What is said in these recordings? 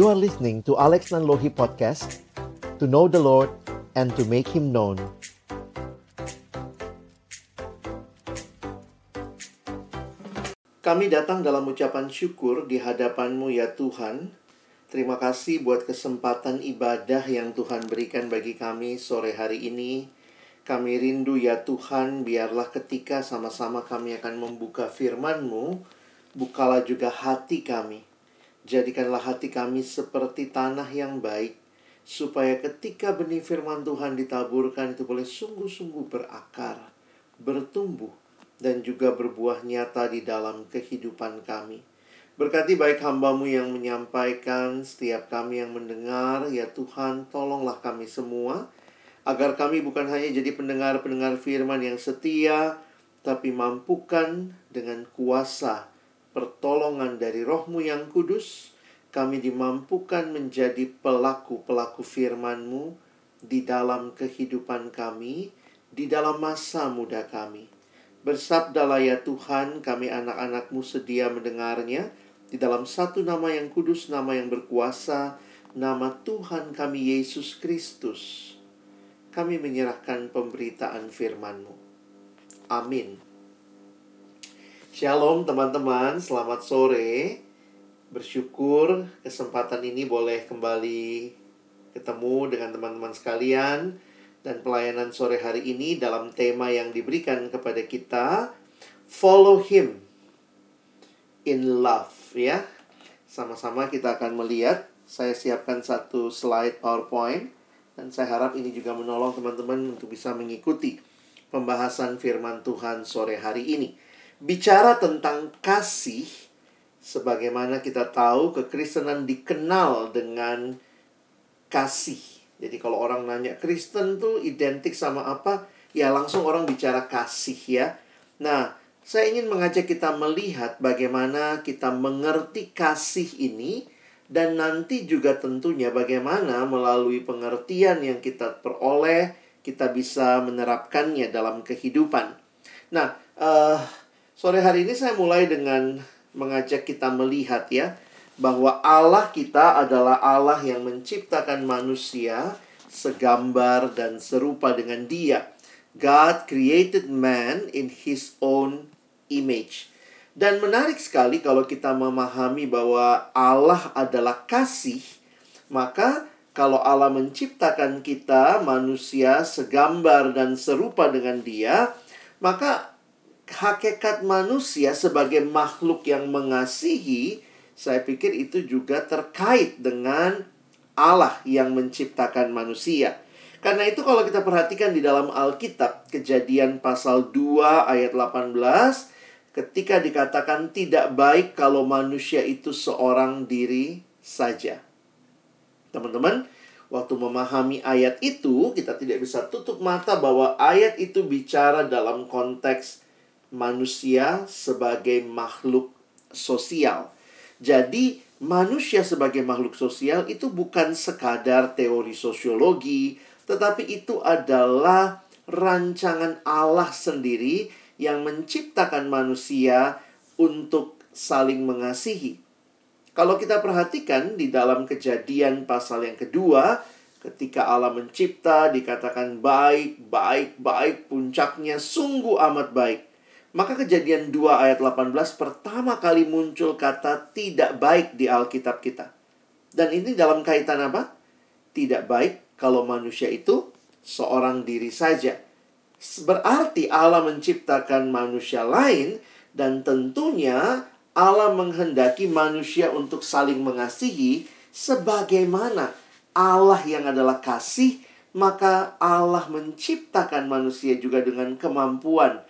You are listening to Alex Nanlohi Podcast To know the Lord and to make Him known. Kami datang dalam ucapan syukur di hadapan-Mu ya Tuhan. Terima kasih buat kesempatan ibadah yang Tuhan berikan bagi kami sore hari ini. Kami rindu ya Tuhan, biarlah ketika sama-sama kami akan membuka firman-Mu, bukalah juga hati kami. Jadikanlah hati kami seperti tanah yang baik, supaya ketika benih firman Tuhan ditaburkan itu boleh sungguh-sungguh berakar, bertumbuh, dan juga berbuah nyata di dalam kehidupan kami. Berkati baik hambamu yang menyampaikan, setiap kami yang mendengar, ya Tuhan, tolonglah kami semua, agar kami bukan hanya jadi pendengar-pendengar firman yang setia, tapi mampukan dengan kuasa pertolongan dari rohmu yang kudus, kami dimampukan menjadi pelaku-pelaku firman-Mu di dalam kehidupan kami, di dalam masa muda kami. Bersabdalah ya Tuhan, kami anak-anakmu sedia mendengarnya, di dalam satu nama yang kudus, nama yang berkuasa, nama Tuhan kami Yesus Kristus kami menyerahkan pemberitaan firman-Mu. Amin. Shalom teman-teman, selamat sore. Bersyukur kesempatan ini boleh kembali ketemu dengan teman-teman sekalian dan pelayanan sore hari ini dalam tema yang diberikan kepada kita Follow Him in Love ya. Sama-sama kita akan melihat saya siapkan satu slide PowerPoint dan saya harap ini juga menolong teman-teman untuk bisa mengikuti pembahasan firman Tuhan sore hari ini. Bicara tentang kasih, sebagaimana kita tahu kekristenan dikenal dengan kasih. Jadi kalau orang nanya Kristen tuh identik sama apa? Ya langsung orang bicara kasih ya. Nah, saya ingin mengajak kita melihat bagaimana kita mengerti kasih ini dan nanti juga tentunya bagaimana melalui pengertian yang kita peroleh kita bisa menerapkannya dalam kehidupan. Nah, uh, sore hari ini saya mulai dengan mengajak kita melihat ya bahwa Allah kita adalah Allah yang menciptakan manusia segambar dan serupa dengan Dia. God created man in his own image. Dan menarik sekali kalau kita memahami bahwa Allah adalah kasih, maka kalau Allah menciptakan kita manusia segambar dan serupa dengan Dia, maka hakikat manusia sebagai makhluk yang mengasihi, saya pikir itu juga terkait dengan Allah yang menciptakan manusia. Karena itu kalau kita perhatikan di dalam Alkitab, Kejadian pasal 2 ayat 18 ketika dikatakan tidak baik kalau manusia itu seorang diri saja. Teman-teman, waktu memahami ayat itu, kita tidak bisa tutup mata bahwa ayat itu bicara dalam konteks manusia sebagai makhluk sosial. Jadi, manusia sebagai makhluk sosial itu bukan sekadar teori sosiologi, tetapi itu adalah rancangan Allah sendiri yang menciptakan manusia untuk saling mengasihi. Kalau kita perhatikan di dalam kejadian pasal yang kedua, ketika Allah mencipta dikatakan baik, baik, baik, puncaknya sungguh amat baik. Maka kejadian 2 ayat 18 pertama kali muncul kata tidak baik di Alkitab kita. Dan ini dalam kaitan apa? Tidak baik kalau manusia itu seorang diri saja Berarti Allah menciptakan manusia lain dan tentunya Allah menghendaki manusia untuk saling mengasihi sebagaimana Allah yang adalah kasih, maka Allah menciptakan manusia juga dengan kemampuan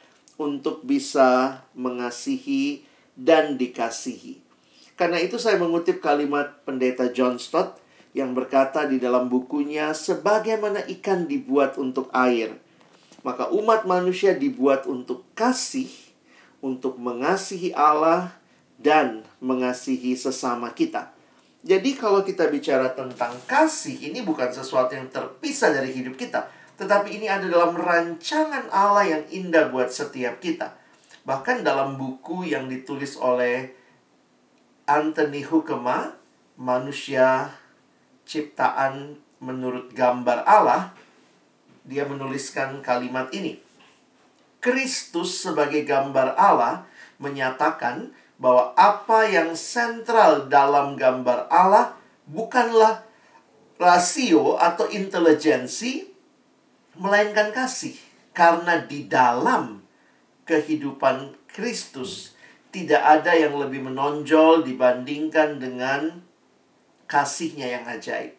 untuk bisa mengasihi dan dikasihi. Karena itu saya mengutip kalimat pendeta John Stott yang berkata di dalam bukunya sebagaimana ikan dibuat untuk air maka umat manusia dibuat untuk kasih, untuk mengasihi Allah dan mengasihi sesama kita. Jadi kalau kita bicara tentang kasih, ini bukan sesuatu yang terpisah dari hidup kita. Tetapi ini ada dalam rancangan Allah yang indah buat setiap kita. Bahkan dalam buku yang ditulis oleh Anthony Hukema, manusia ciptaan menurut gambar Allah, dia menuliskan kalimat ini. Kristus sebagai gambar Allah menyatakan bahwa apa yang sentral dalam gambar Allah bukanlah rasio atau intelijensi, melainkan kasih. Karena di dalam kehidupan Kristus tidak ada yang lebih menonjol dibandingkan dengan kasihnya yang ajaib.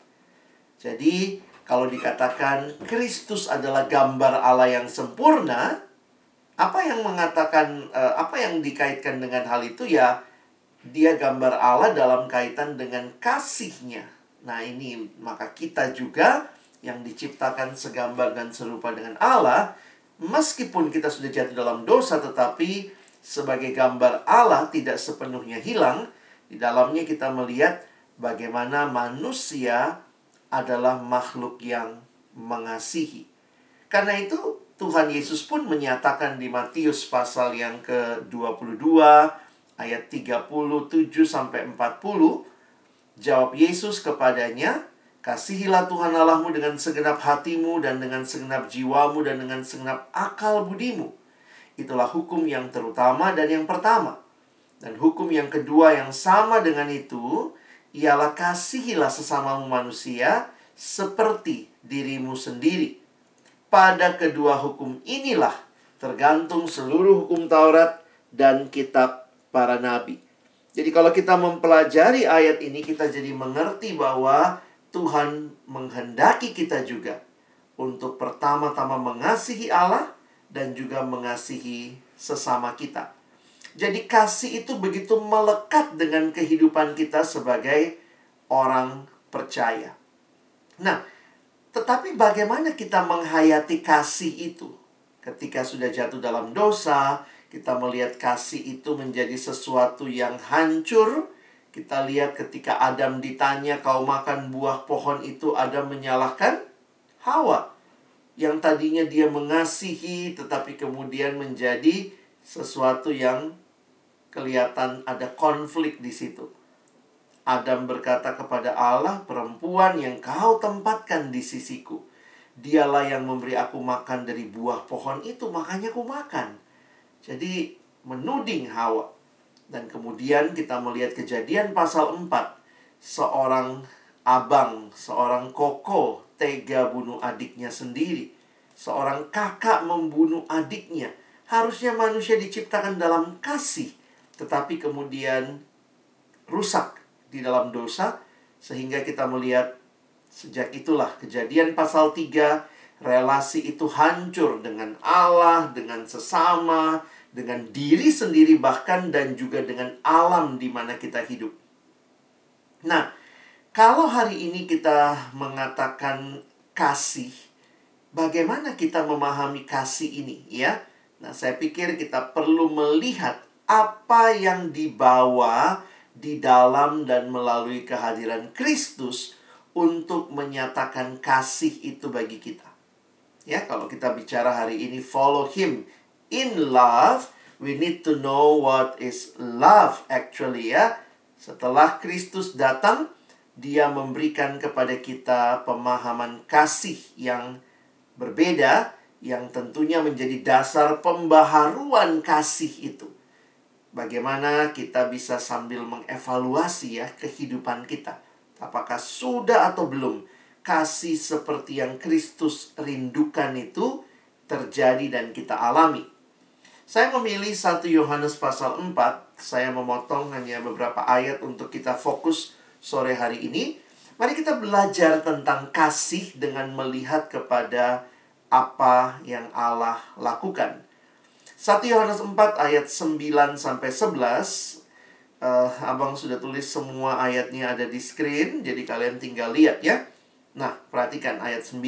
Jadi, kalau dikatakan Kristus adalah gambar Allah yang sempurna, apa yang mengatakan eh, apa yang dikaitkan dengan hal itu ya dia gambar Allah dalam kaitan dengan kasihnya. Nah, ini maka kita juga yang diciptakan segambar dan serupa dengan Allah, meskipun kita sudah jatuh dalam dosa tetapi sebagai gambar Allah tidak sepenuhnya hilang, di dalamnya kita melihat bagaimana manusia adalah makhluk yang mengasihi. Karena itu Tuhan Yesus pun menyatakan di Matius pasal yang ke-22 ayat 37 sampai 40 jawab Yesus kepadanya Kasihilah Tuhan Allahmu dengan segenap hatimu dan dengan segenap jiwamu dan dengan segenap akal budimu. Itulah hukum yang terutama dan yang pertama. Dan hukum yang kedua yang sama dengan itu ialah kasihilah sesamamu manusia seperti dirimu sendiri. Pada kedua hukum inilah tergantung seluruh hukum Taurat dan kitab para nabi. Jadi kalau kita mempelajari ayat ini kita jadi mengerti bahwa Tuhan menghendaki kita juga untuk pertama-tama mengasihi Allah dan juga mengasihi sesama kita. Jadi kasih itu begitu melekat dengan kehidupan kita sebagai orang percaya. Nah, tetapi bagaimana kita menghayati kasih itu? Ketika sudah jatuh dalam dosa, kita melihat kasih itu menjadi sesuatu yang hancur. Kita lihat ketika Adam ditanya, "Kau makan buah pohon itu?" Adam menyalahkan Hawa yang tadinya dia mengasihi, tetapi kemudian menjadi sesuatu yang kelihatan ada konflik di situ. Adam berkata kepada Allah, "Perempuan yang kau tempatkan di sisiku, dialah yang memberi aku makan dari buah pohon itu, makanya aku makan." Jadi menuding Hawa. Dan kemudian kita melihat kejadian pasal 4. Seorang abang, seorang koko tega bunuh adiknya sendiri. Seorang kakak membunuh adiknya. Harusnya manusia diciptakan dalam kasih tetapi kemudian rusak di dalam dosa sehingga kita melihat sejak itulah kejadian pasal 3 relasi itu hancur dengan Allah, dengan sesama, dengan diri sendiri bahkan dan juga dengan alam di mana kita hidup. Nah, kalau hari ini kita mengatakan kasih, bagaimana kita memahami kasih ini ya? Nah, saya pikir kita perlu melihat apa yang dibawa di dalam dan melalui kehadiran Kristus untuk menyatakan kasih itu bagi kita. Ya, kalau kita bicara hari ini follow him in love, we need to know what is love actually ya. Setelah Kristus datang, dia memberikan kepada kita pemahaman kasih yang berbeda yang tentunya menjadi dasar pembaharuan kasih itu bagaimana kita bisa sambil mengevaluasi ya kehidupan kita. Apakah sudah atau belum kasih seperti yang Kristus rindukan itu terjadi dan kita alami. Saya memilih 1 Yohanes pasal 4. Saya memotong hanya beberapa ayat untuk kita fokus sore hari ini. Mari kita belajar tentang kasih dengan melihat kepada apa yang Allah lakukan. 1 Yohanes 4 ayat 9 sampai 11 uh, Abang sudah tulis semua ayatnya ada di screen Jadi kalian tinggal lihat ya Nah, perhatikan ayat 9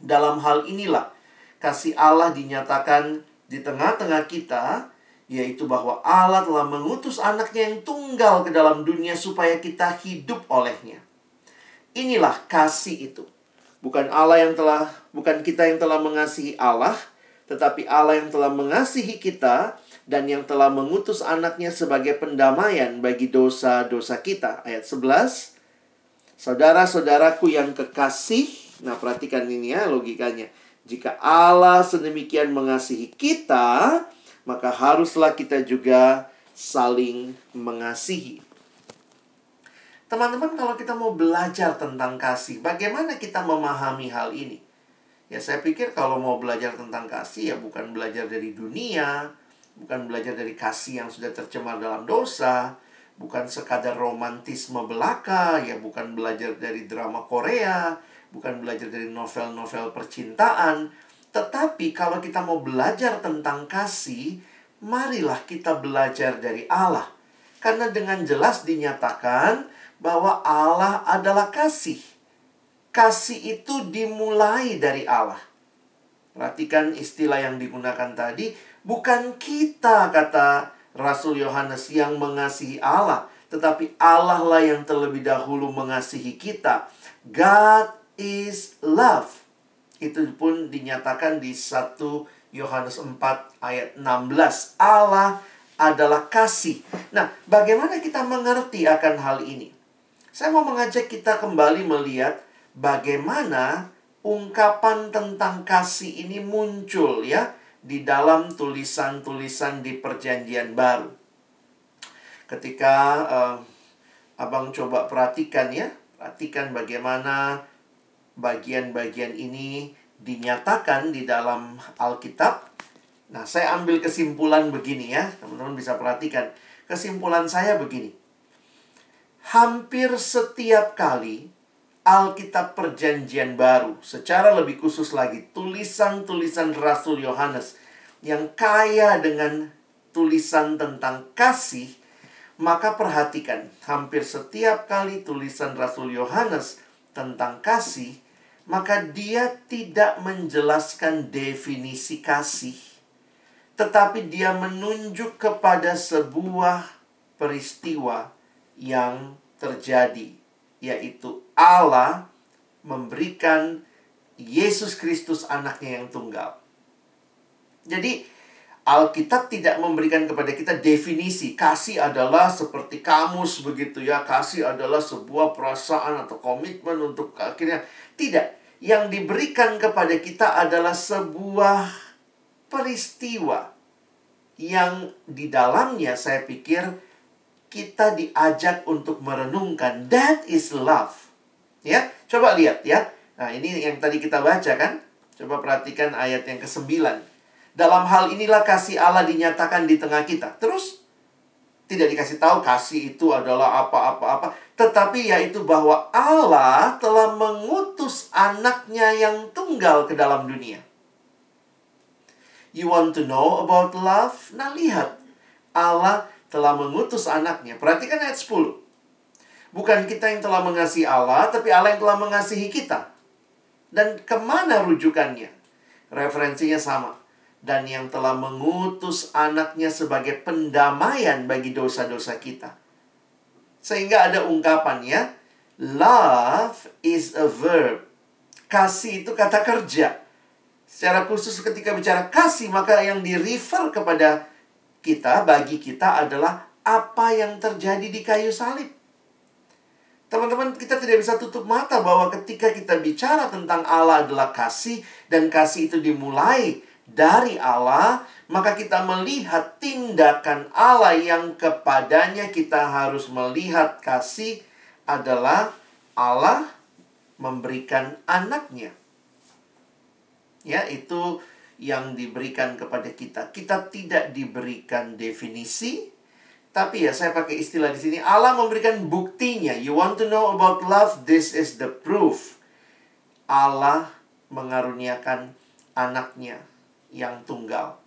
Dalam hal inilah Kasih Allah dinyatakan di tengah-tengah kita Yaitu bahwa Allah telah mengutus anaknya yang tunggal ke dalam dunia Supaya kita hidup olehnya Inilah kasih itu Bukan Allah yang telah Bukan kita yang telah mengasihi Allah tetapi Allah yang telah mengasihi kita dan yang telah mengutus anaknya sebagai pendamaian bagi dosa-dosa kita. Ayat 11. Saudara-saudaraku yang kekasih, nah perhatikan ini ya logikanya. Jika Allah sedemikian mengasihi kita, maka haruslah kita juga saling mengasihi. Teman-teman, kalau kita mau belajar tentang kasih, bagaimana kita memahami hal ini? Ya, saya pikir kalau mau belajar tentang kasih, ya bukan belajar dari dunia, bukan belajar dari kasih yang sudah tercemar dalam dosa, bukan sekadar romantisme belaka, ya bukan belajar dari drama Korea, bukan belajar dari novel-novel percintaan, tetapi kalau kita mau belajar tentang kasih, marilah kita belajar dari Allah. Karena dengan jelas dinyatakan bahwa Allah adalah kasih. Kasih itu dimulai dari Allah. Perhatikan istilah yang digunakan tadi, bukan kita kata Rasul Yohanes yang mengasihi Allah, tetapi Allah lah yang terlebih dahulu mengasihi kita. God is love. Itu pun dinyatakan di 1 Yohanes 4 ayat 16. Allah adalah kasih. Nah, bagaimana kita mengerti akan hal ini? Saya mau mengajak kita kembali melihat bagaimana ungkapan tentang kasih ini muncul ya di dalam tulisan-tulisan di Perjanjian Baru. Ketika uh, Abang coba perhatikan ya, perhatikan bagaimana bagian-bagian ini dinyatakan di dalam Alkitab. Nah, saya ambil kesimpulan begini ya, teman-teman bisa perhatikan. Kesimpulan saya begini hampir setiap kali Alkitab Perjanjian Baru, secara lebih khusus lagi, tulisan-tulisan Rasul Yohanes yang kaya dengan tulisan tentang kasih, maka perhatikan, hampir setiap kali tulisan Rasul Yohanes tentang kasih, maka dia tidak menjelaskan definisi kasih, tetapi dia menunjuk kepada sebuah peristiwa yang terjadi, yaitu Allah memberikan Yesus Kristus anaknya yang tunggal. Jadi, Alkitab tidak memberikan kepada kita definisi kasih adalah seperti kamus begitu ya. Kasih adalah sebuah perasaan atau komitmen untuk akhirnya tidak. Yang diberikan kepada kita adalah sebuah peristiwa yang di dalamnya saya pikir kita diajak untuk merenungkan that is love. Ya, coba lihat ya. Nah, ini yang tadi kita baca kan? Coba perhatikan ayat yang ke-9. Dalam hal inilah kasih Allah dinyatakan di tengah kita. Terus tidak dikasih tahu kasih itu adalah apa-apa-apa, tetapi yaitu bahwa Allah telah mengutus anaknya yang tunggal ke dalam dunia. You want to know about love? Nah, lihat. Allah telah mengutus anaknya. Perhatikan ayat 10. Bukan kita yang telah mengasihi Allah, tapi Allah yang telah mengasihi kita. Dan ke mana rujukannya? Referensinya sama. Dan yang telah mengutus anaknya sebagai pendamaian bagi dosa-dosa kita. Sehingga ada ungkapannya, love is a verb. Kasih itu kata kerja. Secara khusus ketika bicara kasih, maka yang di-refer kepada kita, bagi kita adalah apa yang terjadi di kayu salib. Teman-teman, kita tidak bisa tutup mata bahwa ketika kita bicara tentang Allah adalah kasih dan kasih itu dimulai dari Allah, maka kita melihat tindakan Allah yang kepadanya kita harus melihat kasih adalah Allah memberikan anaknya. Ya, itu yang diberikan kepada kita. Kita tidak diberikan definisi, tapi ya saya pakai istilah di sini Allah memberikan buktinya. You want to know about love? This is the proof. Allah mengaruniakan anaknya yang tunggal.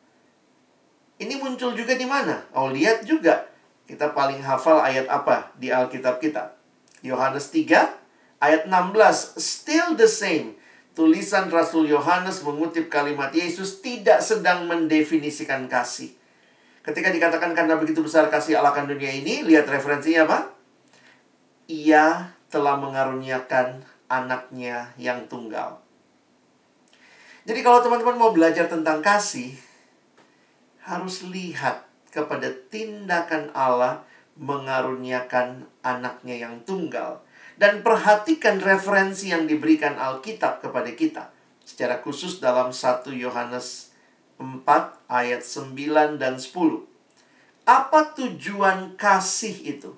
Ini muncul juga di mana? Oh, lihat juga. Kita paling hafal ayat apa di Alkitab kita? Yohanes 3 ayat 16. Still the same tulisan Rasul Yohanes mengutip kalimat Yesus tidak sedang mendefinisikan kasih. Ketika dikatakan karena begitu besar kasih Allah akan dunia ini, lihat referensinya apa? Ia telah mengaruniakan anaknya yang tunggal. Jadi kalau teman-teman mau belajar tentang kasih, harus lihat kepada tindakan Allah mengaruniakan anaknya yang tunggal. Dan perhatikan referensi yang diberikan Alkitab kepada kita. Secara khusus dalam 1 Yohanes 4 ayat 9 dan 10. Apa tujuan kasih itu?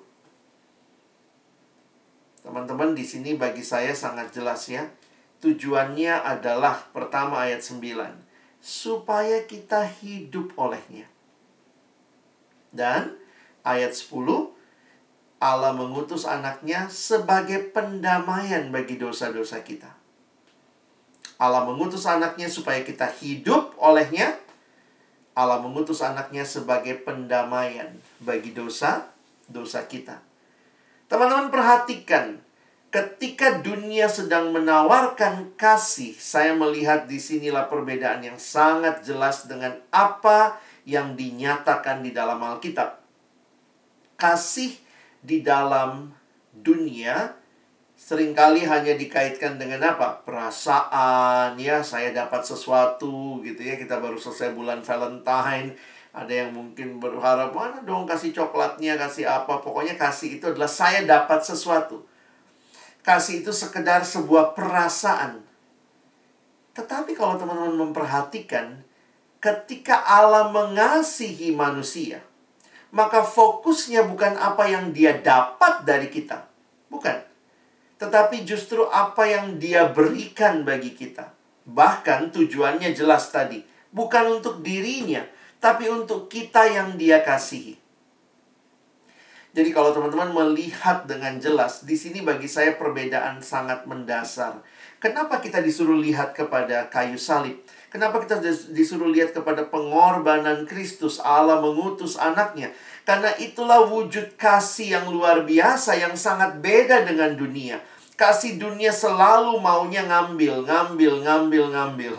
Teman-teman di sini bagi saya sangat jelas ya. Tujuannya adalah pertama ayat 9. Supaya kita hidup olehnya. Dan ayat 10 Allah mengutus anaknya sebagai pendamaian bagi dosa-dosa kita. Allah mengutus anaknya supaya kita hidup olehnya. Allah mengutus anaknya sebagai pendamaian bagi dosa-dosa kita. Teman-teman perhatikan, ketika dunia sedang menawarkan kasih, saya melihat di sinilah perbedaan yang sangat jelas dengan apa yang dinyatakan di dalam Alkitab. Kasih di dalam dunia sering kali hanya dikaitkan dengan apa? Perasaan, ya saya dapat sesuatu gitu ya. Kita baru selesai bulan Valentine. Ada yang mungkin berharap, mana dong kasih coklatnya, kasih apa. Pokoknya kasih itu adalah saya dapat sesuatu. Kasih itu sekedar sebuah perasaan. Tetapi kalau teman-teman memperhatikan, ketika Allah mengasihi manusia, maka fokusnya bukan apa yang dia dapat dari kita. Bukan. Tetapi justru apa yang dia berikan bagi kita. Bahkan tujuannya jelas tadi. Bukan untuk dirinya, tapi untuk kita yang dia kasihi. Jadi kalau teman-teman melihat dengan jelas, di sini bagi saya perbedaan sangat mendasar. Kenapa kita disuruh lihat kepada kayu salib? Kenapa kita disuruh lihat kepada pengorbanan Kristus Allah mengutus anaknya? Karena itulah wujud kasih yang luar biasa yang sangat beda dengan dunia. Kasih dunia selalu maunya ngambil, ngambil, ngambil, ngambil.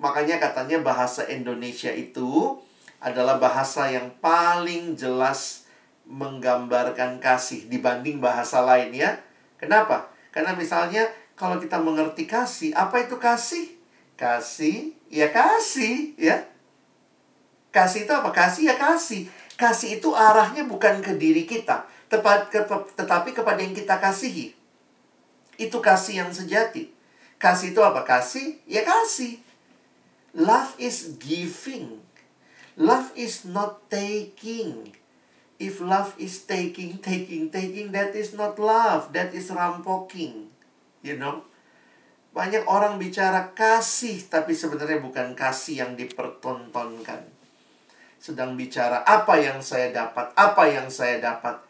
Makanya katanya bahasa Indonesia itu adalah bahasa yang paling jelas menggambarkan kasih dibanding bahasa lain ya. Kenapa? Karena misalnya kalau kita mengerti kasih, apa itu kasih? Kasih, ya kasih, ya. Kasih itu apa? Kasih ya kasih. Kasih itu arahnya bukan ke diri kita, tepat ke, tetapi kepada yang kita kasihi. Itu kasih yang sejati. Kasih itu apa? Kasih, ya kasih. Love is giving. Love is not taking. If love is taking, taking, taking, that is not love. That is rampoking. You know? Banyak orang bicara kasih, tapi sebenarnya bukan kasih yang dipertontonkan. Sedang bicara apa yang saya dapat, apa yang saya dapat.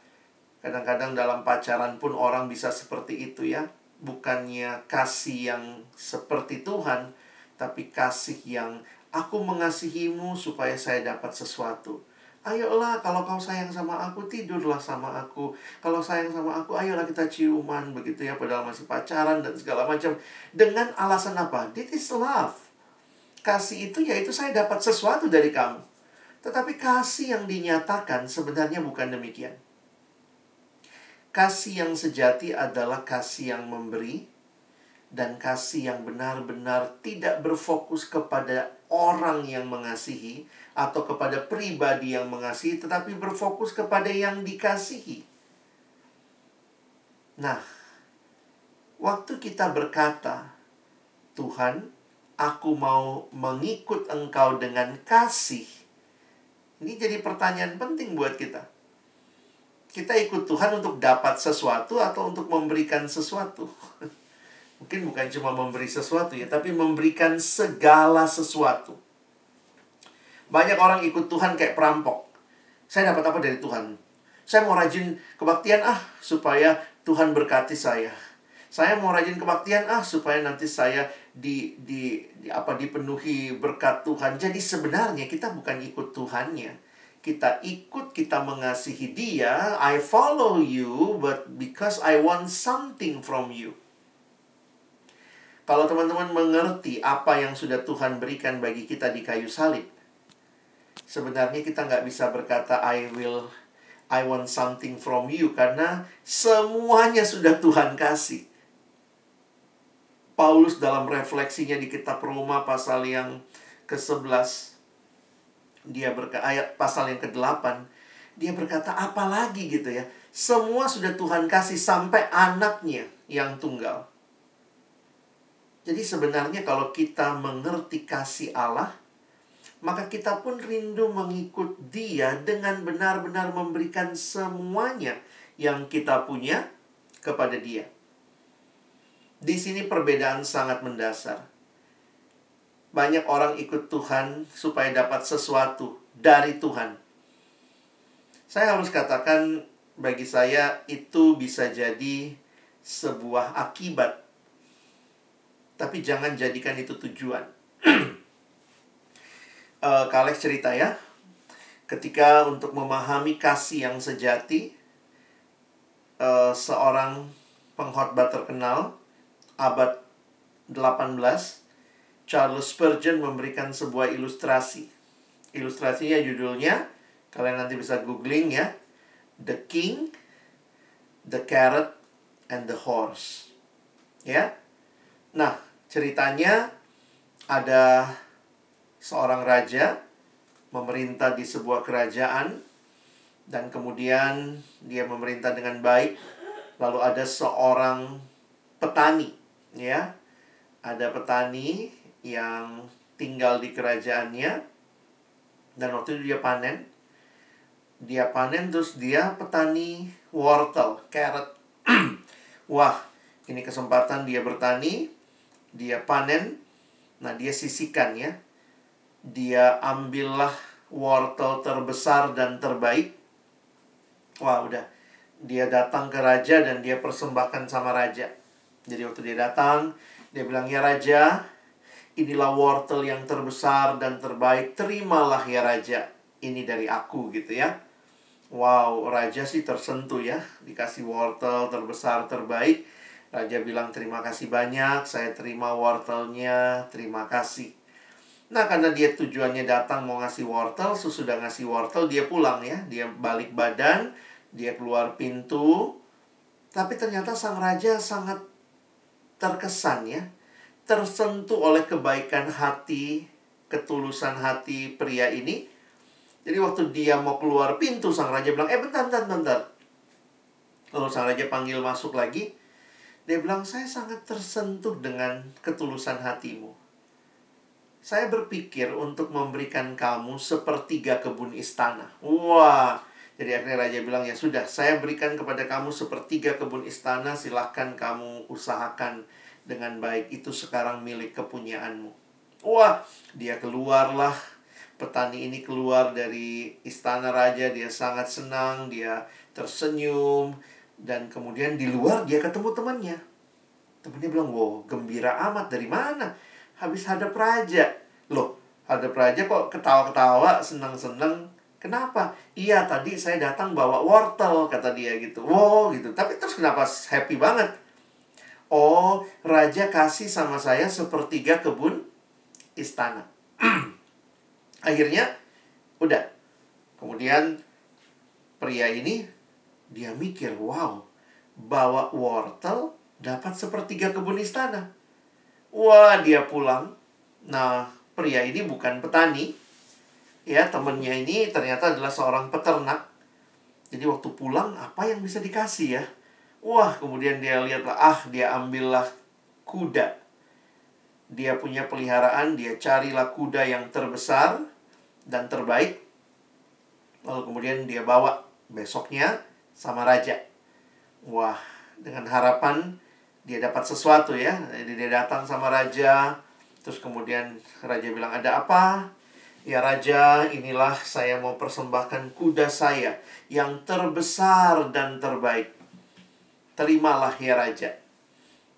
Kadang-kadang dalam pacaran pun orang bisa seperti itu ya. Bukannya kasih yang seperti Tuhan, tapi kasih yang aku mengasihimu supaya saya dapat sesuatu. Ayolah, kalau kau sayang sama aku, tidurlah sama aku. Kalau sayang sama aku, ayolah kita ciuman begitu ya, padahal masih pacaran dan segala macam. Dengan alasan apa? This is love. Kasih itu yaitu saya dapat sesuatu dari kamu. Tetapi kasih yang dinyatakan sebenarnya bukan demikian. Kasih yang sejati adalah kasih yang memberi dan kasih yang benar-benar tidak berfokus kepada orang yang mengasihi, atau kepada pribadi yang mengasihi, tetapi berfokus kepada yang dikasihi. Nah, waktu kita berkata, "Tuhan, aku mau mengikut Engkau dengan kasih," ini jadi pertanyaan penting buat kita. Kita ikut Tuhan untuk dapat sesuatu atau untuk memberikan sesuatu. Mungkin bukan cuma memberi sesuatu ya, tapi memberikan segala sesuatu. Banyak orang ikut Tuhan kayak perampok. Saya dapat apa dari Tuhan? Saya mau rajin kebaktian ah supaya Tuhan berkati saya. Saya mau rajin kebaktian ah supaya nanti saya di, di, di apa dipenuhi berkat Tuhan. Jadi sebenarnya kita bukan ikut Tuhannya. Kita ikut, kita mengasihi Dia. I follow you, but because I want something from you. Kalau teman-teman mengerti apa yang sudah Tuhan berikan bagi kita di kayu salib, sebenarnya kita nggak bisa berkata I will I want something from you karena semuanya sudah Tuhan kasih. Paulus dalam refleksinya di kitab Roma pasal yang ke-11 dia berkata ayat pasal yang ke-8 dia berkata apalagi gitu ya semua sudah Tuhan kasih sampai anaknya yang tunggal jadi sebenarnya kalau kita mengerti kasih Allah maka kita pun rindu mengikut dia dengan benar-benar memberikan semuanya yang kita punya kepada dia. Di sini perbedaan sangat mendasar. Banyak orang ikut Tuhan supaya dapat sesuatu dari Tuhan. Saya harus katakan bagi saya itu bisa jadi sebuah akibat. Tapi jangan jadikan itu tujuan. uh, Kalex cerita ya. Ketika untuk memahami kasih yang sejati, uh, seorang pengkhotbah terkenal abad 18, Charles Spurgeon memberikan sebuah ilustrasi. Ilustrasinya judulnya, kalian nanti bisa googling ya, The King, The Carrot, and the Horse. Ya. Nah, ceritanya ada seorang raja memerintah di sebuah kerajaan dan kemudian dia memerintah dengan baik. Lalu ada seorang petani ya. Ada petani yang tinggal di kerajaannya dan waktu itu dia panen. Dia panen terus dia petani wortel carrot. Wah ini kesempatan dia bertani dia panen nah dia sisihkan ya dia ambillah wortel terbesar dan terbaik. Wah, udah. Dia datang ke raja dan dia persembahkan sama raja. Jadi waktu dia datang, dia bilang, "Ya raja, inilah wortel yang terbesar dan terbaik. Terimalah ya raja. Ini dari aku gitu ya." Wow, raja sih tersentuh ya, dikasih wortel terbesar terbaik. Raja bilang terima kasih banyak, saya terima wortelnya, terima kasih. Nah, karena dia tujuannya datang mau ngasih wortel, sesudah ngasih wortel dia pulang ya. Dia balik badan, dia keluar pintu. Tapi ternyata sang raja sangat terkesan ya. Tersentuh oleh kebaikan hati, ketulusan hati pria ini. Jadi waktu dia mau keluar pintu, sang raja bilang, eh bentar, bentar, bentar. Lalu sang raja panggil masuk lagi. Dia bilang, saya sangat tersentuh dengan ketulusan hatimu saya berpikir untuk memberikan kamu sepertiga kebun istana. Wah, jadi akhirnya raja bilang, ya sudah, saya berikan kepada kamu sepertiga kebun istana, silahkan kamu usahakan dengan baik. Itu sekarang milik kepunyaanmu. Wah, dia keluarlah. Petani ini keluar dari istana raja, dia sangat senang, dia tersenyum. Dan kemudian di luar dia ketemu temannya. Temannya bilang, wow, gembira amat, dari mana? habis hadap raja. Loh, hadap raja kok ketawa-ketawa, senang-senang. Kenapa? Iya, tadi saya datang bawa wortel, kata dia gitu. Wow, gitu. Tapi terus kenapa happy banget? Oh, raja kasih sama saya sepertiga kebun istana. Akhirnya, udah. Kemudian, pria ini, dia mikir, wow, bawa wortel dapat sepertiga kebun istana. Wah, dia pulang. Nah, pria ini bukan petani. Ya, temennya ini ternyata adalah seorang peternak. Jadi waktu pulang, apa yang bisa dikasih ya? Wah, kemudian dia lihatlah, ah, dia ambillah kuda. Dia punya peliharaan, dia carilah kuda yang terbesar dan terbaik. Lalu kemudian dia bawa besoknya sama raja. Wah, dengan harapan dia dapat sesuatu ya. Jadi dia datang sama raja, terus kemudian raja bilang, "Ada apa?" Ya raja, inilah saya mau persembahkan kuda saya yang terbesar dan terbaik. Terimalah ya raja.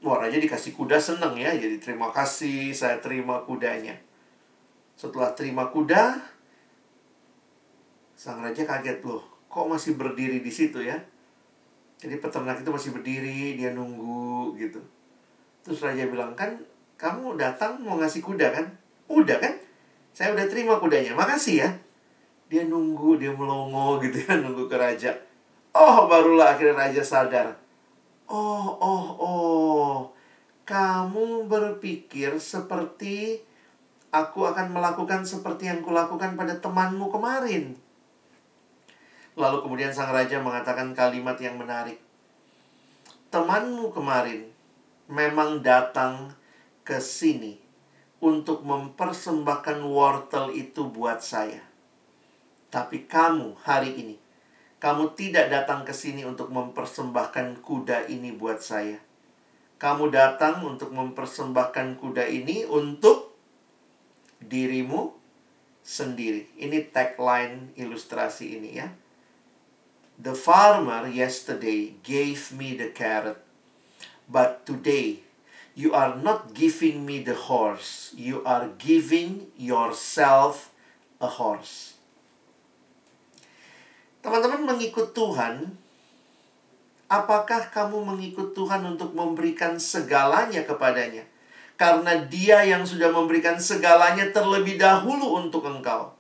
Wah, raja dikasih kuda seneng ya. Jadi terima kasih, saya terima kudanya. Setelah terima kuda, sang raja kaget loh. Kok masih berdiri di situ ya? Jadi peternak itu masih berdiri, dia nunggu gitu. Terus raja bilang, kan kamu datang mau ngasih kuda kan? Udah kan? Saya udah terima kudanya, makasih ya. Dia nunggu, dia melongo gitu ya, nunggu ke raja. Oh, barulah akhirnya raja sadar. Oh, oh, oh. kamu berpikir seperti aku akan melakukan seperti yang kulakukan pada temanmu kemarin. Lalu kemudian sang raja mengatakan kalimat yang menarik. Temanmu kemarin memang datang ke sini untuk mempersembahkan wortel itu buat saya. Tapi kamu hari ini, kamu tidak datang ke sini untuk mempersembahkan kuda ini buat saya. Kamu datang untuk mempersembahkan kuda ini untuk dirimu sendiri. Ini tagline ilustrasi ini ya. The farmer yesterday gave me the carrot, but today you are not giving me the horse, you are giving yourself a horse. Teman-teman mengikut Tuhan, apakah kamu mengikut Tuhan untuk memberikan segalanya kepadanya? Karena Dia yang sudah memberikan segalanya terlebih dahulu untuk engkau.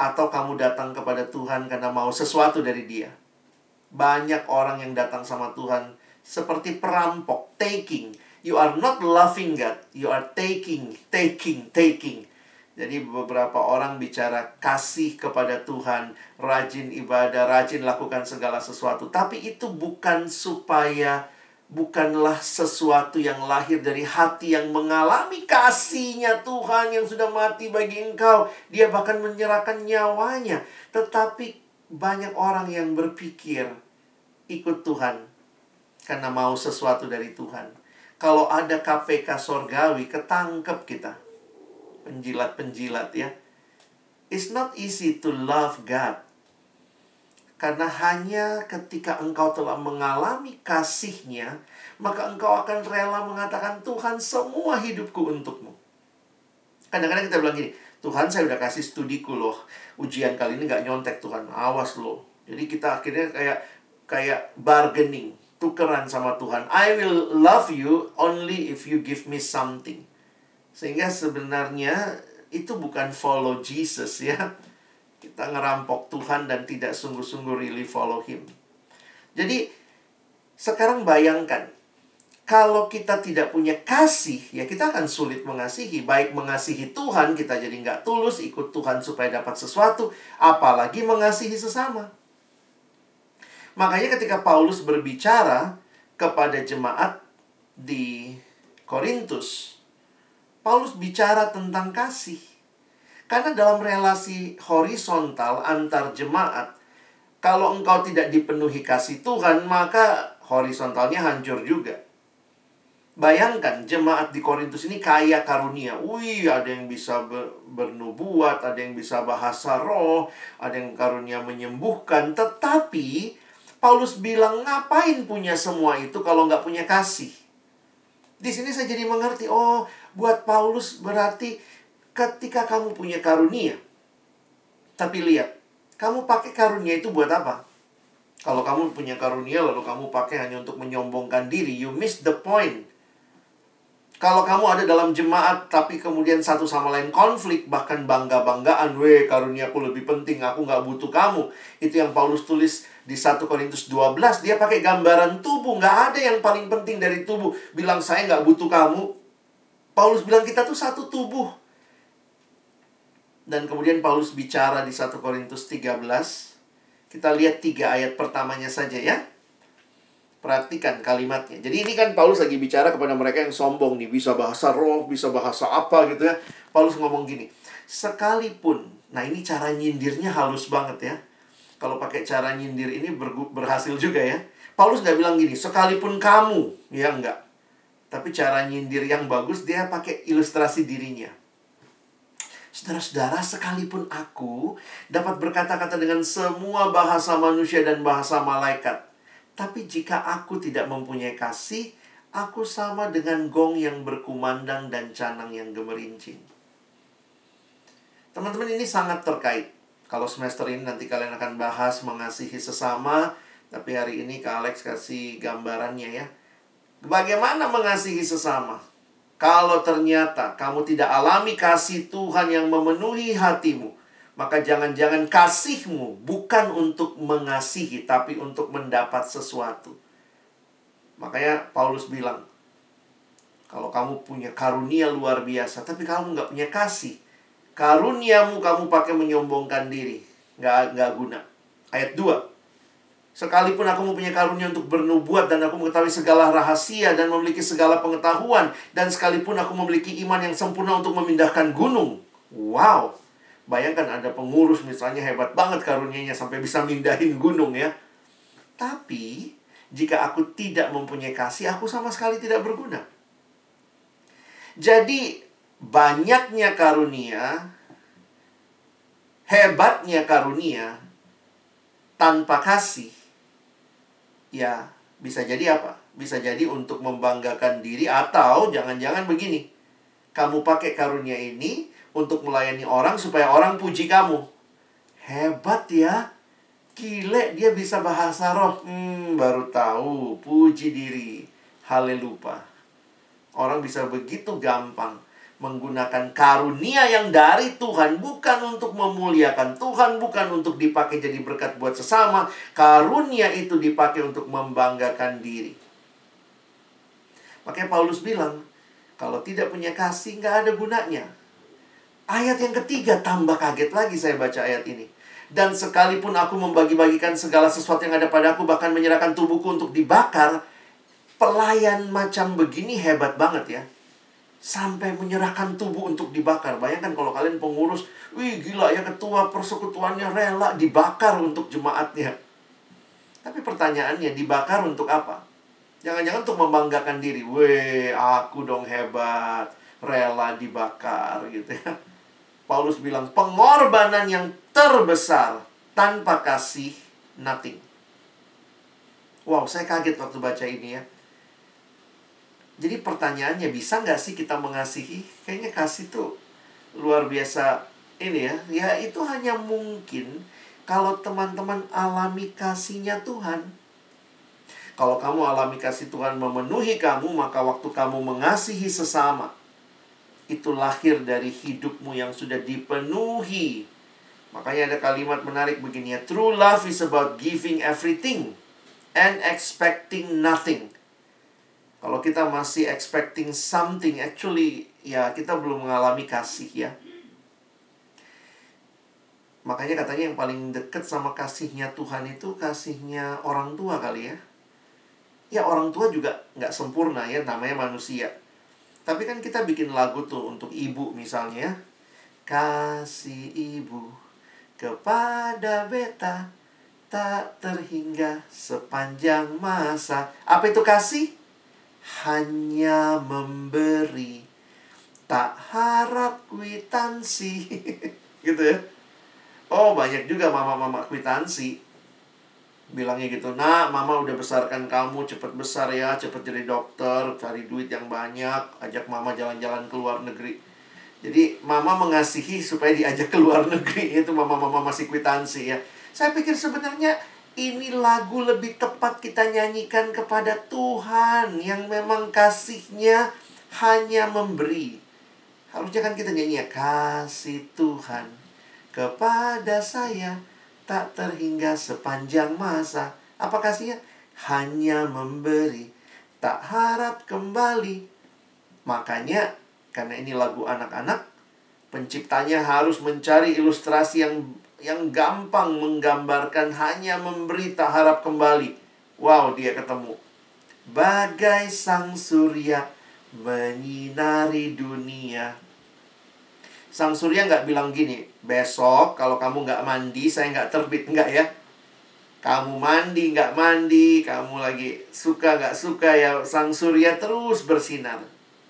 Atau kamu datang kepada Tuhan karena mau sesuatu dari Dia. Banyak orang yang datang sama Tuhan seperti perampok, taking. You are not loving God, you are taking, taking, taking. Jadi beberapa orang bicara kasih kepada Tuhan, rajin ibadah, rajin lakukan segala sesuatu, tapi itu bukan supaya bukanlah sesuatu yang lahir dari hati yang mengalami kasihnya Tuhan yang sudah mati bagi engkau. Dia bahkan menyerahkan nyawanya. Tetapi banyak orang yang berpikir ikut Tuhan karena mau sesuatu dari Tuhan. Kalau ada KPK sorgawi, ketangkep kita. Penjilat-penjilat ya. It's not easy to love God karena hanya ketika engkau telah mengalami kasihnya, maka engkau akan rela mengatakan, Tuhan semua hidupku untukmu. Kadang-kadang kita bilang gini, Tuhan saya udah kasih studiku loh. Ujian kali ini gak nyontek Tuhan, awas loh. Jadi kita akhirnya kayak kayak bargaining, tukeran sama Tuhan. I will love you only if you give me something. Sehingga sebenarnya itu bukan follow Jesus ya kita ngerampok Tuhan dan tidak sungguh-sungguh really follow Him. Jadi, sekarang bayangkan, kalau kita tidak punya kasih, ya kita akan sulit mengasihi. Baik mengasihi Tuhan, kita jadi nggak tulus, ikut Tuhan supaya dapat sesuatu, apalagi mengasihi sesama. Makanya ketika Paulus berbicara kepada jemaat di Korintus, Paulus bicara tentang kasih. Karena dalam relasi horizontal antar jemaat, kalau engkau tidak dipenuhi kasih Tuhan, maka horizontalnya hancur juga. Bayangkan jemaat di Korintus ini kaya karunia. Wih, ada yang bisa ber bernubuat, ada yang bisa bahasa roh, ada yang karunia menyembuhkan. Tetapi Paulus bilang ngapain punya semua itu kalau nggak punya kasih? Di sini saya jadi mengerti, oh buat Paulus berarti ketika kamu punya karunia, tapi lihat, kamu pakai karunia itu buat apa? Kalau kamu punya karunia lalu kamu pakai hanya untuk menyombongkan diri, you miss the point. Kalau kamu ada dalam jemaat tapi kemudian satu sama lain konflik bahkan bangga-banggaan, weh karuniaku lebih penting, aku nggak butuh kamu. Itu yang Paulus tulis di 1 Korintus 12, dia pakai gambaran tubuh, nggak ada yang paling penting dari tubuh. Bilang saya nggak butuh kamu. Paulus bilang kita tuh satu tubuh. Dan kemudian Paulus bicara di 1 Korintus 13. Kita lihat tiga ayat pertamanya saja ya. Perhatikan kalimatnya. Jadi ini kan Paulus lagi bicara kepada mereka yang sombong nih. Bisa bahasa roh, bisa bahasa apa gitu ya. Paulus ngomong gini. Sekalipun, nah ini cara nyindirnya halus banget ya. Kalau pakai cara nyindir ini ber berhasil juga ya. Paulus nggak bilang gini, sekalipun kamu. Ya enggak. Tapi cara nyindir yang bagus, dia pakai ilustrasi dirinya. Saudara-saudara, sekalipun aku dapat berkata-kata dengan semua bahasa manusia dan bahasa malaikat, tapi jika aku tidak mempunyai kasih, aku sama dengan gong yang berkumandang dan canang yang gemerincing. Teman-teman, ini sangat terkait. Kalau semester ini nanti kalian akan bahas mengasihi sesama, tapi hari ini Kak Alex kasih gambarannya ya. Bagaimana mengasihi sesama? Kalau ternyata kamu tidak alami kasih Tuhan yang memenuhi hatimu, maka jangan-jangan kasihmu bukan untuk mengasihi, tapi untuk mendapat sesuatu. Makanya Paulus bilang, kalau kamu punya karunia luar biasa, tapi kamu nggak punya kasih, karuniamu kamu pakai menyombongkan diri, nggak nggak guna. Ayat 2. Sekalipun aku mempunyai karunia untuk bernubuat dan aku mengetahui segala rahasia dan memiliki segala pengetahuan dan sekalipun aku memiliki iman yang sempurna untuk memindahkan gunung. Wow. Bayangkan ada pengurus misalnya hebat banget karunianya sampai bisa mindahin gunung ya. Tapi jika aku tidak mempunyai kasih, aku sama sekali tidak berguna. Jadi banyaknya karunia, hebatnya karunia tanpa kasih, ya bisa jadi apa? Bisa jadi untuk membanggakan diri atau jangan-jangan begini. Kamu pakai karunia ini untuk melayani orang supaya orang puji kamu. Hebat ya. Gile dia bisa bahasa roh. Hmm, baru tahu. Puji diri. Haleluya. Orang bisa begitu gampang menggunakan karunia yang dari Tuhan bukan untuk memuliakan Tuhan, bukan untuk dipakai jadi berkat buat sesama. Karunia itu dipakai untuk membanggakan diri. Makanya Paulus bilang, kalau tidak punya kasih nggak ada gunanya. Ayat yang ketiga tambah kaget lagi saya baca ayat ini. Dan sekalipun aku membagi-bagikan segala sesuatu yang ada padaku, bahkan menyerahkan tubuhku untuk dibakar, pelayan macam begini hebat banget ya. Sampai menyerahkan tubuh untuk dibakar. Bayangkan kalau kalian pengurus, wih gila ya ketua persekutuannya rela dibakar untuk jemaatnya. Tapi pertanyaannya, dibakar untuk apa? Jangan-jangan untuk membanggakan diri. Weh, aku dong hebat. Rela dibakar gitu ya. Paulus bilang pengorbanan yang terbesar tanpa kasih nothing. Wow, saya kaget waktu baca ini ya. Jadi pertanyaannya bisa nggak sih kita mengasihi? Kayaknya kasih tuh luar biasa ini ya. Ya itu hanya mungkin kalau teman-teman alami kasihnya Tuhan. Kalau kamu alami kasih Tuhan memenuhi kamu, maka waktu kamu mengasihi sesama, itu lahir dari hidupmu yang sudah dipenuhi. Makanya ada kalimat menarik begini ya. True love is about giving everything and expecting nothing. Kalau kita masih expecting something, actually ya kita belum mengalami kasih ya. Makanya katanya yang paling dekat sama kasihnya Tuhan itu kasihnya orang tua kali ya. Ya orang tua juga nggak sempurna ya, namanya manusia. Tapi kan kita bikin lagu tuh untuk ibu misalnya. Kasih ibu kepada beta tak terhingga sepanjang masa. Apa itu kasih? Hanya memberi. Tak harap kwitansi. gitu ya. Oh, banyak juga mama-mama kwitansi bilangnya gitu nah mama udah besarkan kamu cepet besar ya cepet jadi dokter cari duit yang banyak ajak mama jalan-jalan ke luar negeri jadi mama mengasihi supaya diajak ke luar negeri itu mama-mama masih kwitansi ya saya pikir sebenarnya ini lagu lebih tepat kita nyanyikan kepada Tuhan yang memang kasihnya hanya memberi harusnya kan kita nyanyi ya kasih Tuhan kepada saya tak terhingga sepanjang masa. Apa kasihnya? Hanya memberi, tak harap kembali. Makanya, karena ini lagu anak-anak, penciptanya harus mencari ilustrasi yang yang gampang menggambarkan hanya memberi harap kembali. Wow, dia ketemu. Bagai sang surya menyinari dunia Sang Surya nggak bilang gini, besok kalau kamu nggak mandi, saya nggak terbit. Nggak ya. Kamu mandi, nggak mandi, kamu lagi suka nggak suka ya, Sang Surya terus bersinar.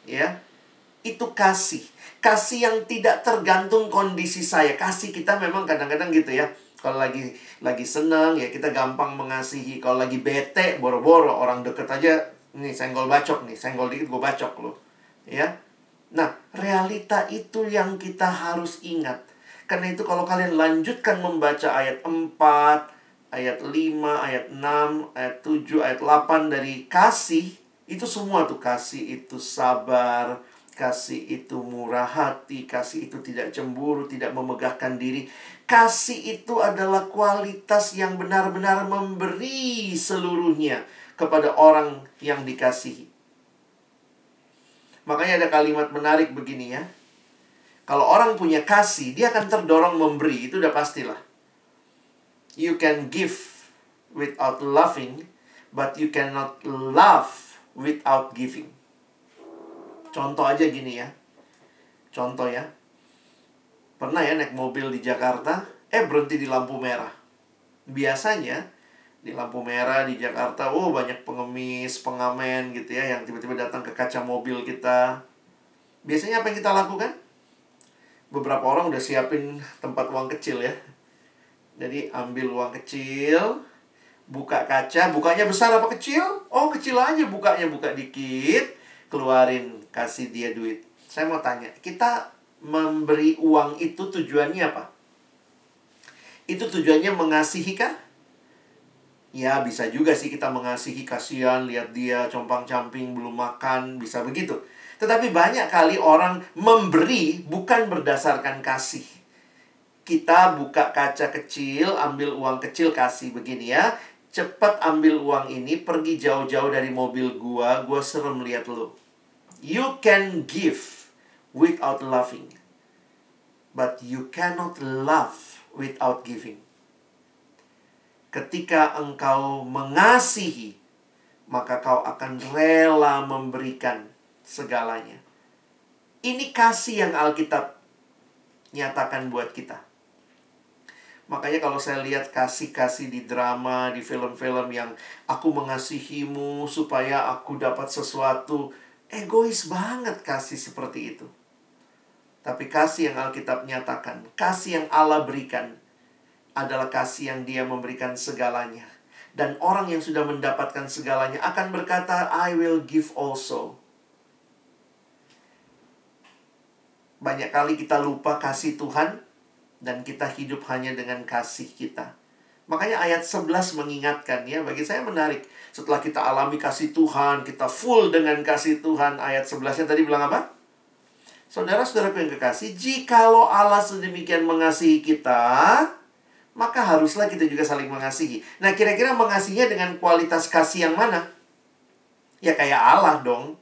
Ya, itu kasih. Kasih yang tidak tergantung kondisi saya. Kasih kita memang kadang-kadang gitu ya. Kalau lagi lagi senang ya kita gampang mengasihi. Kalau lagi bete, boro-boro orang deket aja, nih senggol bacok nih, senggol dikit gue bacok loh. Ya, Nah, realita itu yang kita harus ingat. Karena itu kalau kalian lanjutkan membaca ayat 4, ayat 5, ayat 6, ayat 7, ayat 8 dari kasih, itu semua tuh kasih itu sabar, kasih itu murah hati, kasih itu tidak cemburu, tidak memegahkan diri. Kasih itu adalah kualitas yang benar-benar memberi seluruhnya. kepada orang yang dikasihi. Makanya ada kalimat menarik begini ya. Kalau orang punya kasih, dia akan terdorong memberi. Itu udah pastilah. You can give without loving, but you cannot love without giving. Contoh aja gini ya. Contoh ya. Pernah ya naik mobil di Jakarta, eh berhenti di lampu merah. Biasanya di lampu merah di Jakarta, oh banyak pengemis, pengamen gitu ya yang tiba-tiba datang ke kaca mobil kita. Biasanya apa yang kita lakukan? Beberapa orang udah siapin tempat uang kecil ya. Jadi ambil uang kecil, buka kaca, bukanya besar apa kecil? Oh kecil aja bukanya, buka dikit, keluarin, kasih dia duit. Saya mau tanya, kita memberi uang itu tujuannya apa? Itu tujuannya mengasihi kah? Ya bisa juga sih kita mengasihi kasihan lihat dia compang-camping belum makan bisa begitu. Tetapi banyak kali orang memberi bukan berdasarkan kasih. Kita buka kaca kecil, ambil uang kecil kasih begini ya. Cepat ambil uang ini, pergi jauh-jauh dari mobil gua, gua serem lihat lu. You can give without loving. But you cannot love without giving ketika engkau mengasihi, maka kau akan rela memberikan segalanya. Ini kasih yang Alkitab nyatakan buat kita. Makanya kalau saya lihat kasih-kasih di drama, di film-film yang aku mengasihimu supaya aku dapat sesuatu, egois banget kasih seperti itu. Tapi kasih yang Alkitab nyatakan, kasih yang Allah berikan, adalah kasih yang dia memberikan segalanya. Dan orang yang sudah mendapatkan segalanya akan berkata, I will give also. Banyak kali kita lupa kasih Tuhan dan kita hidup hanya dengan kasih kita. Makanya ayat 11 mengingatkan ya, bagi saya menarik. Setelah kita alami kasih Tuhan, kita full dengan kasih Tuhan. Ayat 11-nya tadi bilang apa? Saudara-saudaraku yang kekasih, jikalau Allah sedemikian mengasihi kita, maka haruslah kita juga saling mengasihi. Nah, kira-kira mengasihinya dengan kualitas kasih yang mana? Ya kayak Allah dong.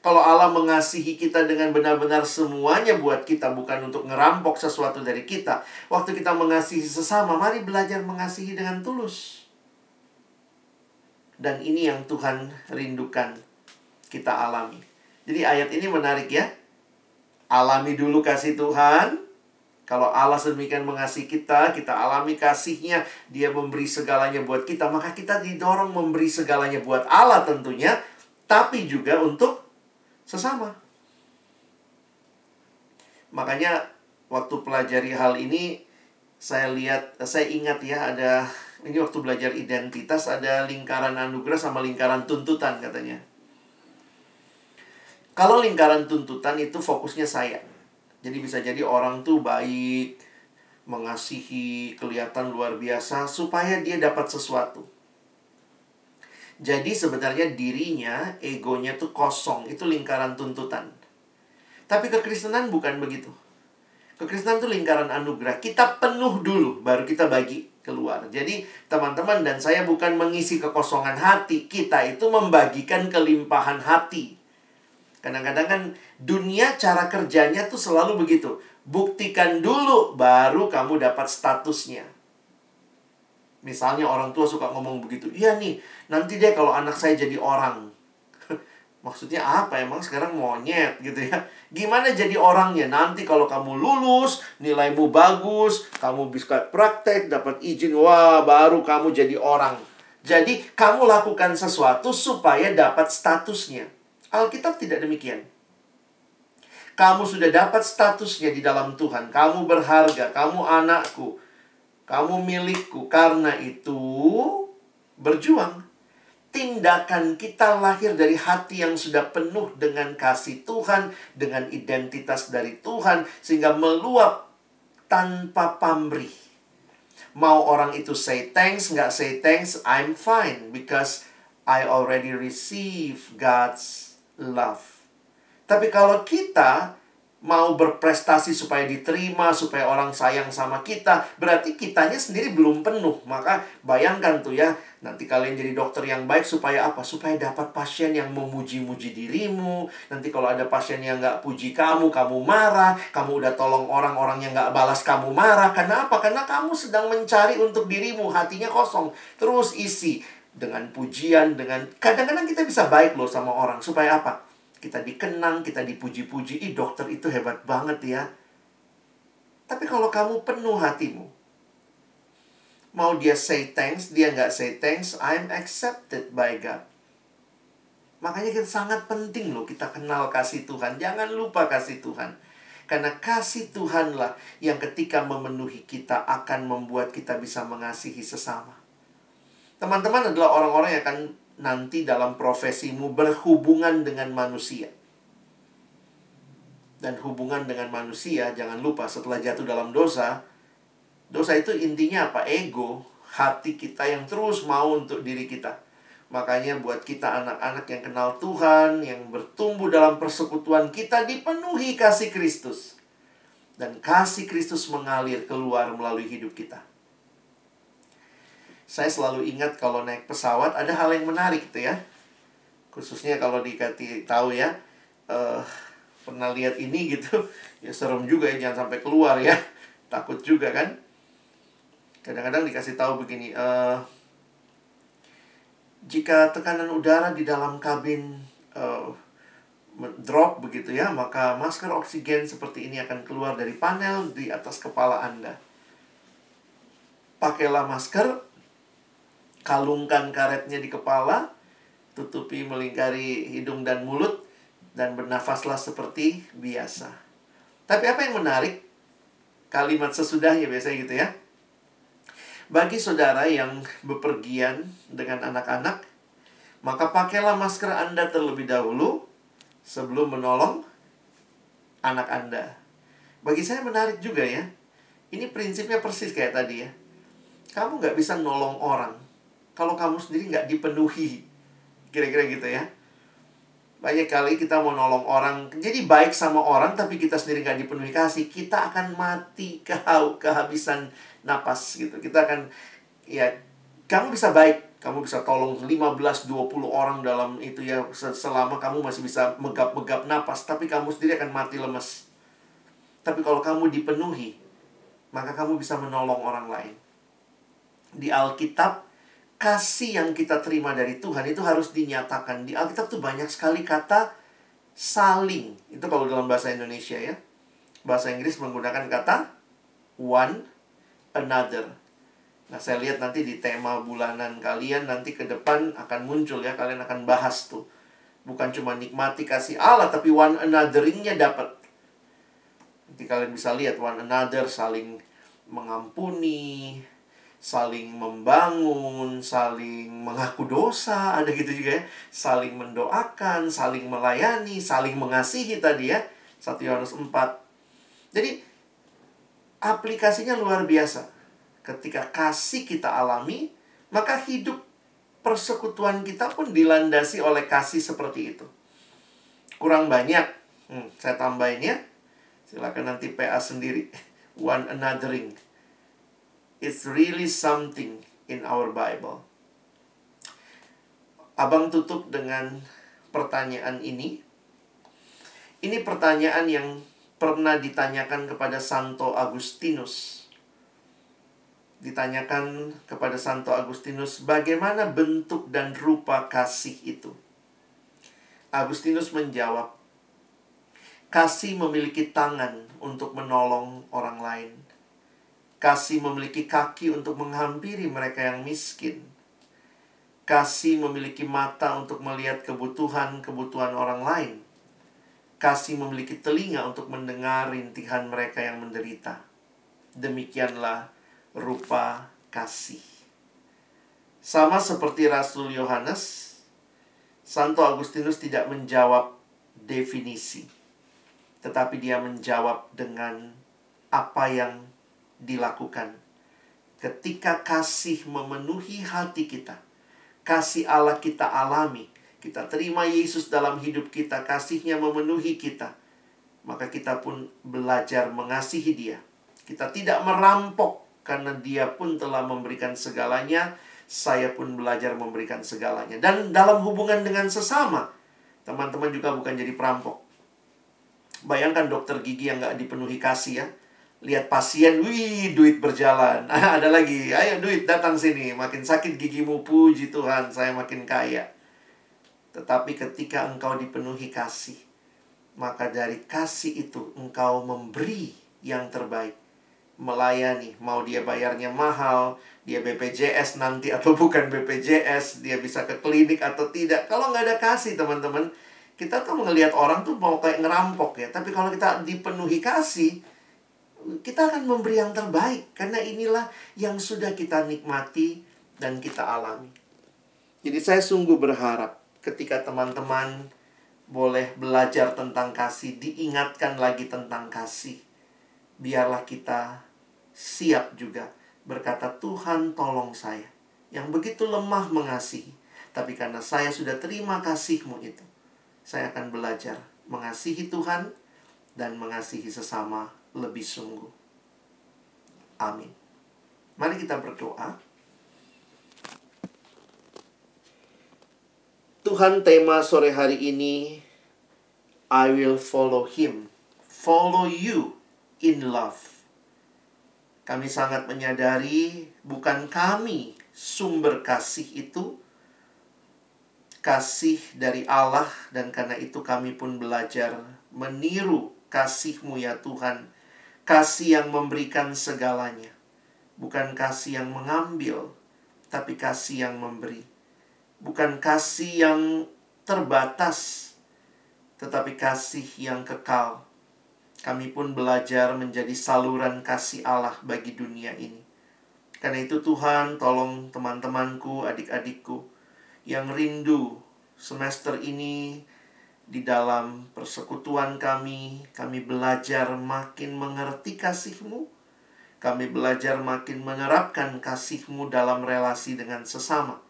Kalau Allah mengasihi kita dengan benar-benar semuanya buat kita, bukan untuk ngerampok sesuatu dari kita. Waktu kita mengasihi sesama, mari belajar mengasihi dengan tulus. Dan ini yang Tuhan rindukan kita alami. Jadi ayat ini menarik ya. Alami dulu kasih Tuhan, kalau Allah sedemikian mengasihi kita, kita alami kasihnya, dia memberi segalanya buat kita, maka kita didorong memberi segalanya buat Allah tentunya, tapi juga untuk sesama. Makanya waktu pelajari hal ini, saya lihat, saya ingat ya ada, ini waktu belajar identitas ada lingkaran anugerah sama lingkaran tuntutan katanya. Kalau lingkaran tuntutan itu fokusnya saya. Jadi bisa jadi orang tuh baik, mengasihi, kelihatan luar biasa supaya dia dapat sesuatu. Jadi sebenarnya dirinya, egonya tuh kosong, itu lingkaran tuntutan. Tapi kekristenan bukan begitu. Kekristenan itu lingkaran anugerah. Kita penuh dulu, baru kita bagi keluar. Jadi teman-teman dan saya bukan mengisi kekosongan hati. Kita itu membagikan kelimpahan hati. Kadang-kadang kan dunia cara kerjanya tuh selalu begitu. Buktikan dulu baru kamu dapat statusnya. Misalnya orang tua suka ngomong begitu. Iya nih, nanti deh kalau anak saya jadi orang. Maksudnya apa? Emang sekarang monyet gitu ya. Gimana jadi orangnya? Nanti kalau kamu lulus, nilaimu bagus, kamu bisa praktek, dapat izin, wah baru kamu jadi orang. Jadi kamu lakukan sesuatu supaya dapat statusnya. Alkitab tidak demikian. Kamu sudah dapat statusnya di dalam Tuhan. Kamu berharga, kamu anakku, kamu milikku. Karena itu, berjuang. Tindakan kita lahir dari hati yang sudah penuh dengan kasih Tuhan, dengan identitas dari Tuhan, sehingga meluap tanpa pamrih. Mau orang itu say thanks, nggak say thanks, I'm fine because I already receive God's love. Tapi kalau kita mau berprestasi supaya diterima, supaya orang sayang sama kita, berarti kitanya sendiri belum penuh. Maka bayangkan tuh ya, nanti kalian jadi dokter yang baik supaya apa? Supaya dapat pasien yang memuji-muji dirimu. Nanti kalau ada pasien yang nggak puji kamu, kamu marah. Kamu udah tolong orang-orang yang nggak balas kamu marah. Karena apa? Karena kamu sedang mencari untuk dirimu, hatinya kosong. Terus isi dengan pujian, dengan kadang-kadang kita bisa baik loh sama orang supaya apa? Kita dikenang, kita dipuji-puji. Ih, dokter itu hebat banget ya. Tapi kalau kamu penuh hatimu, mau dia say thanks, dia nggak say thanks, I'm accepted by God. Makanya kita sangat penting loh kita kenal kasih Tuhan. Jangan lupa kasih Tuhan. Karena kasih Tuhanlah yang ketika memenuhi kita akan membuat kita bisa mengasihi sesama. Teman-teman adalah orang-orang yang akan nanti dalam profesimu berhubungan dengan manusia. Dan hubungan dengan manusia, jangan lupa setelah jatuh dalam dosa, dosa itu intinya apa? Ego, hati kita yang terus mau untuk diri kita. Makanya buat kita anak-anak yang kenal Tuhan, yang bertumbuh dalam persekutuan kita dipenuhi kasih Kristus. Dan kasih Kristus mengalir keluar melalui hidup kita saya selalu ingat kalau naik pesawat ada hal yang menarik gitu ya. Khususnya kalau dikati tahu ya uh, pernah lihat ini gitu. Ya serem juga ya jangan sampai keluar ya. Takut juga kan. Kadang-kadang dikasih tahu begini uh, jika tekanan udara di dalam kabin uh, drop begitu ya maka masker oksigen seperti ini akan keluar dari panel di atas kepala anda. Pakailah masker kalungkan karetnya di kepala, tutupi melingkari hidung dan mulut, dan bernafaslah seperti biasa. Tapi apa yang menarik? Kalimat sesudahnya biasanya gitu ya. Bagi saudara yang bepergian dengan anak-anak, maka pakailah masker Anda terlebih dahulu sebelum menolong anak Anda. Bagi saya menarik juga ya. Ini prinsipnya persis kayak tadi ya. Kamu nggak bisa nolong orang kalau kamu sendiri nggak dipenuhi. Kira-kira gitu ya. Banyak kali kita mau nolong orang, jadi baik sama orang tapi kita sendiri nggak dipenuhi kasih, kita akan mati kehau kehabisan napas gitu. Kita akan ya kamu bisa baik, kamu bisa tolong 15 20 orang dalam itu ya selama kamu masih bisa megap-megap napas, tapi kamu sendiri akan mati lemes. Tapi kalau kamu dipenuhi, maka kamu bisa menolong orang lain. Di Alkitab kasih yang kita terima dari Tuhan itu harus dinyatakan. Di Alkitab tuh banyak sekali kata saling. Itu kalau dalam bahasa Indonesia ya. Bahasa Inggris menggunakan kata one another. Nah, saya lihat nanti di tema bulanan kalian nanti ke depan akan muncul ya, kalian akan bahas tuh. Bukan cuma nikmati kasih Allah, tapi one anotheringnya dapat. Nanti kalian bisa lihat one another saling mengampuni, saling membangun, saling mengaku dosa, ada gitu juga ya. Saling mendoakan, saling melayani, saling mengasihi tadi ya. 1 Yohanes 4. Jadi aplikasinya luar biasa. Ketika kasih kita alami, maka hidup persekutuan kita pun dilandasi oleh kasih seperti itu. Kurang banyak. Hmm, saya tambahin ya. Silakan nanti PA sendiri. One anothering It's really something in our Bible. Abang tutup dengan pertanyaan ini. Ini pertanyaan yang pernah ditanyakan kepada Santo Agustinus. Ditanyakan kepada Santo Agustinus, bagaimana bentuk dan rupa kasih itu? Agustinus menjawab, kasih memiliki tangan untuk menolong orang lain Kasih memiliki kaki untuk menghampiri mereka yang miskin. Kasih memiliki mata untuk melihat kebutuhan-kebutuhan orang lain. Kasih memiliki telinga untuk mendengar rintihan mereka yang menderita. Demikianlah rupa kasih. Sama seperti Rasul Yohanes, Santo Agustinus tidak menjawab definisi, tetapi dia menjawab dengan apa yang dilakukan. Ketika kasih memenuhi hati kita, kasih Allah kita alami, kita terima Yesus dalam hidup kita, kasihnya memenuhi kita. maka kita pun belajar mengasihi dia. Kita tidak merampok karena dia pun telah memberikan segalanya, saya pun belajar memberikan segalanya. Dan dalam hubungan dengan sesama, teman-teman juga bukan jadi perampok. Bayangkan dokter gigi yang nggak dipenuhi kasih ya. Lihat pasien, wih duit berjalan. Ada lagi, ayo duit datang sini. Makin sakit gigimu, puji Tuhan, saya makin kaya. Tetapi ketika engkau dipenuhi kasih, maka dari kasih itu engkau memberi yang terbaik. Melayani, mau dia bayarnya mahal, dia BPJS nanti atau bukan BPJS, dia bisa ke klinik atau tidak. Kalau nggak ada kasih teman-teman, kita tuh ngelihat orang tuh mau kayak ngerampok ya. Tapi kalau kita dipenuhi kasih, kita akan memberi yang terbaik. Karena inilah yang sudah kita nikmati dan kita alami. Jadi saya sungguh berharap ketika teman-teman boleh belajar tentang kasih, diingatkan lagi tentang kasih. Biarlah kita siap juga berkata, "Tuhan, tolong saya yang begitu lemah mengasihi, tapi karena saya sudah terima kasih-Mu itu, saya akan belajar mengasihi Tuhan dan mengasihi sesama lebih sungguh." Amin. Mari kita berdoa. Tuhan tema sore hari ini I will follow him follow you in love kami sangat menyadari bukan kami sumber kasih itu kasih dari Allah dan karena itu kami pun belajar meniru kasihmu ya Tuhan kasih yang memberikan segalanya bukan kasih yang mengambil tapi kasih yang memberi bukan kasih yang terbatas, tetapi kasih yang kekal. Kami pun belajar menjadi saluran kasih Allah bagi dunia ini. Karena itu Tuhan tolong teman-temanku, adik-adikku yang rindu semester ini di dalam persekutuan kami, kami belajar makin mengerti kasih-Mu. Kami belajar makin menerapkan kasih-Mu dalam relasi dengan sesama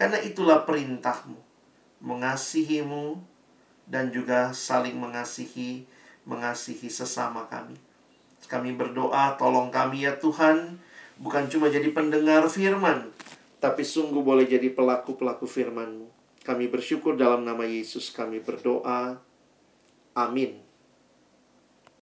karena itulah perintahmu, mengasihimu dan juga saling mengasihi, mengasihi sesama kami. Kami berdoa, tolong kami ya Tuhan, bukan cuma jadi pendengar firman, tapi sungguh boleh jadi pelaku-pelaku firman-Mu. Kami bersyukur dalam nama Yesus kami berdoa. Amin.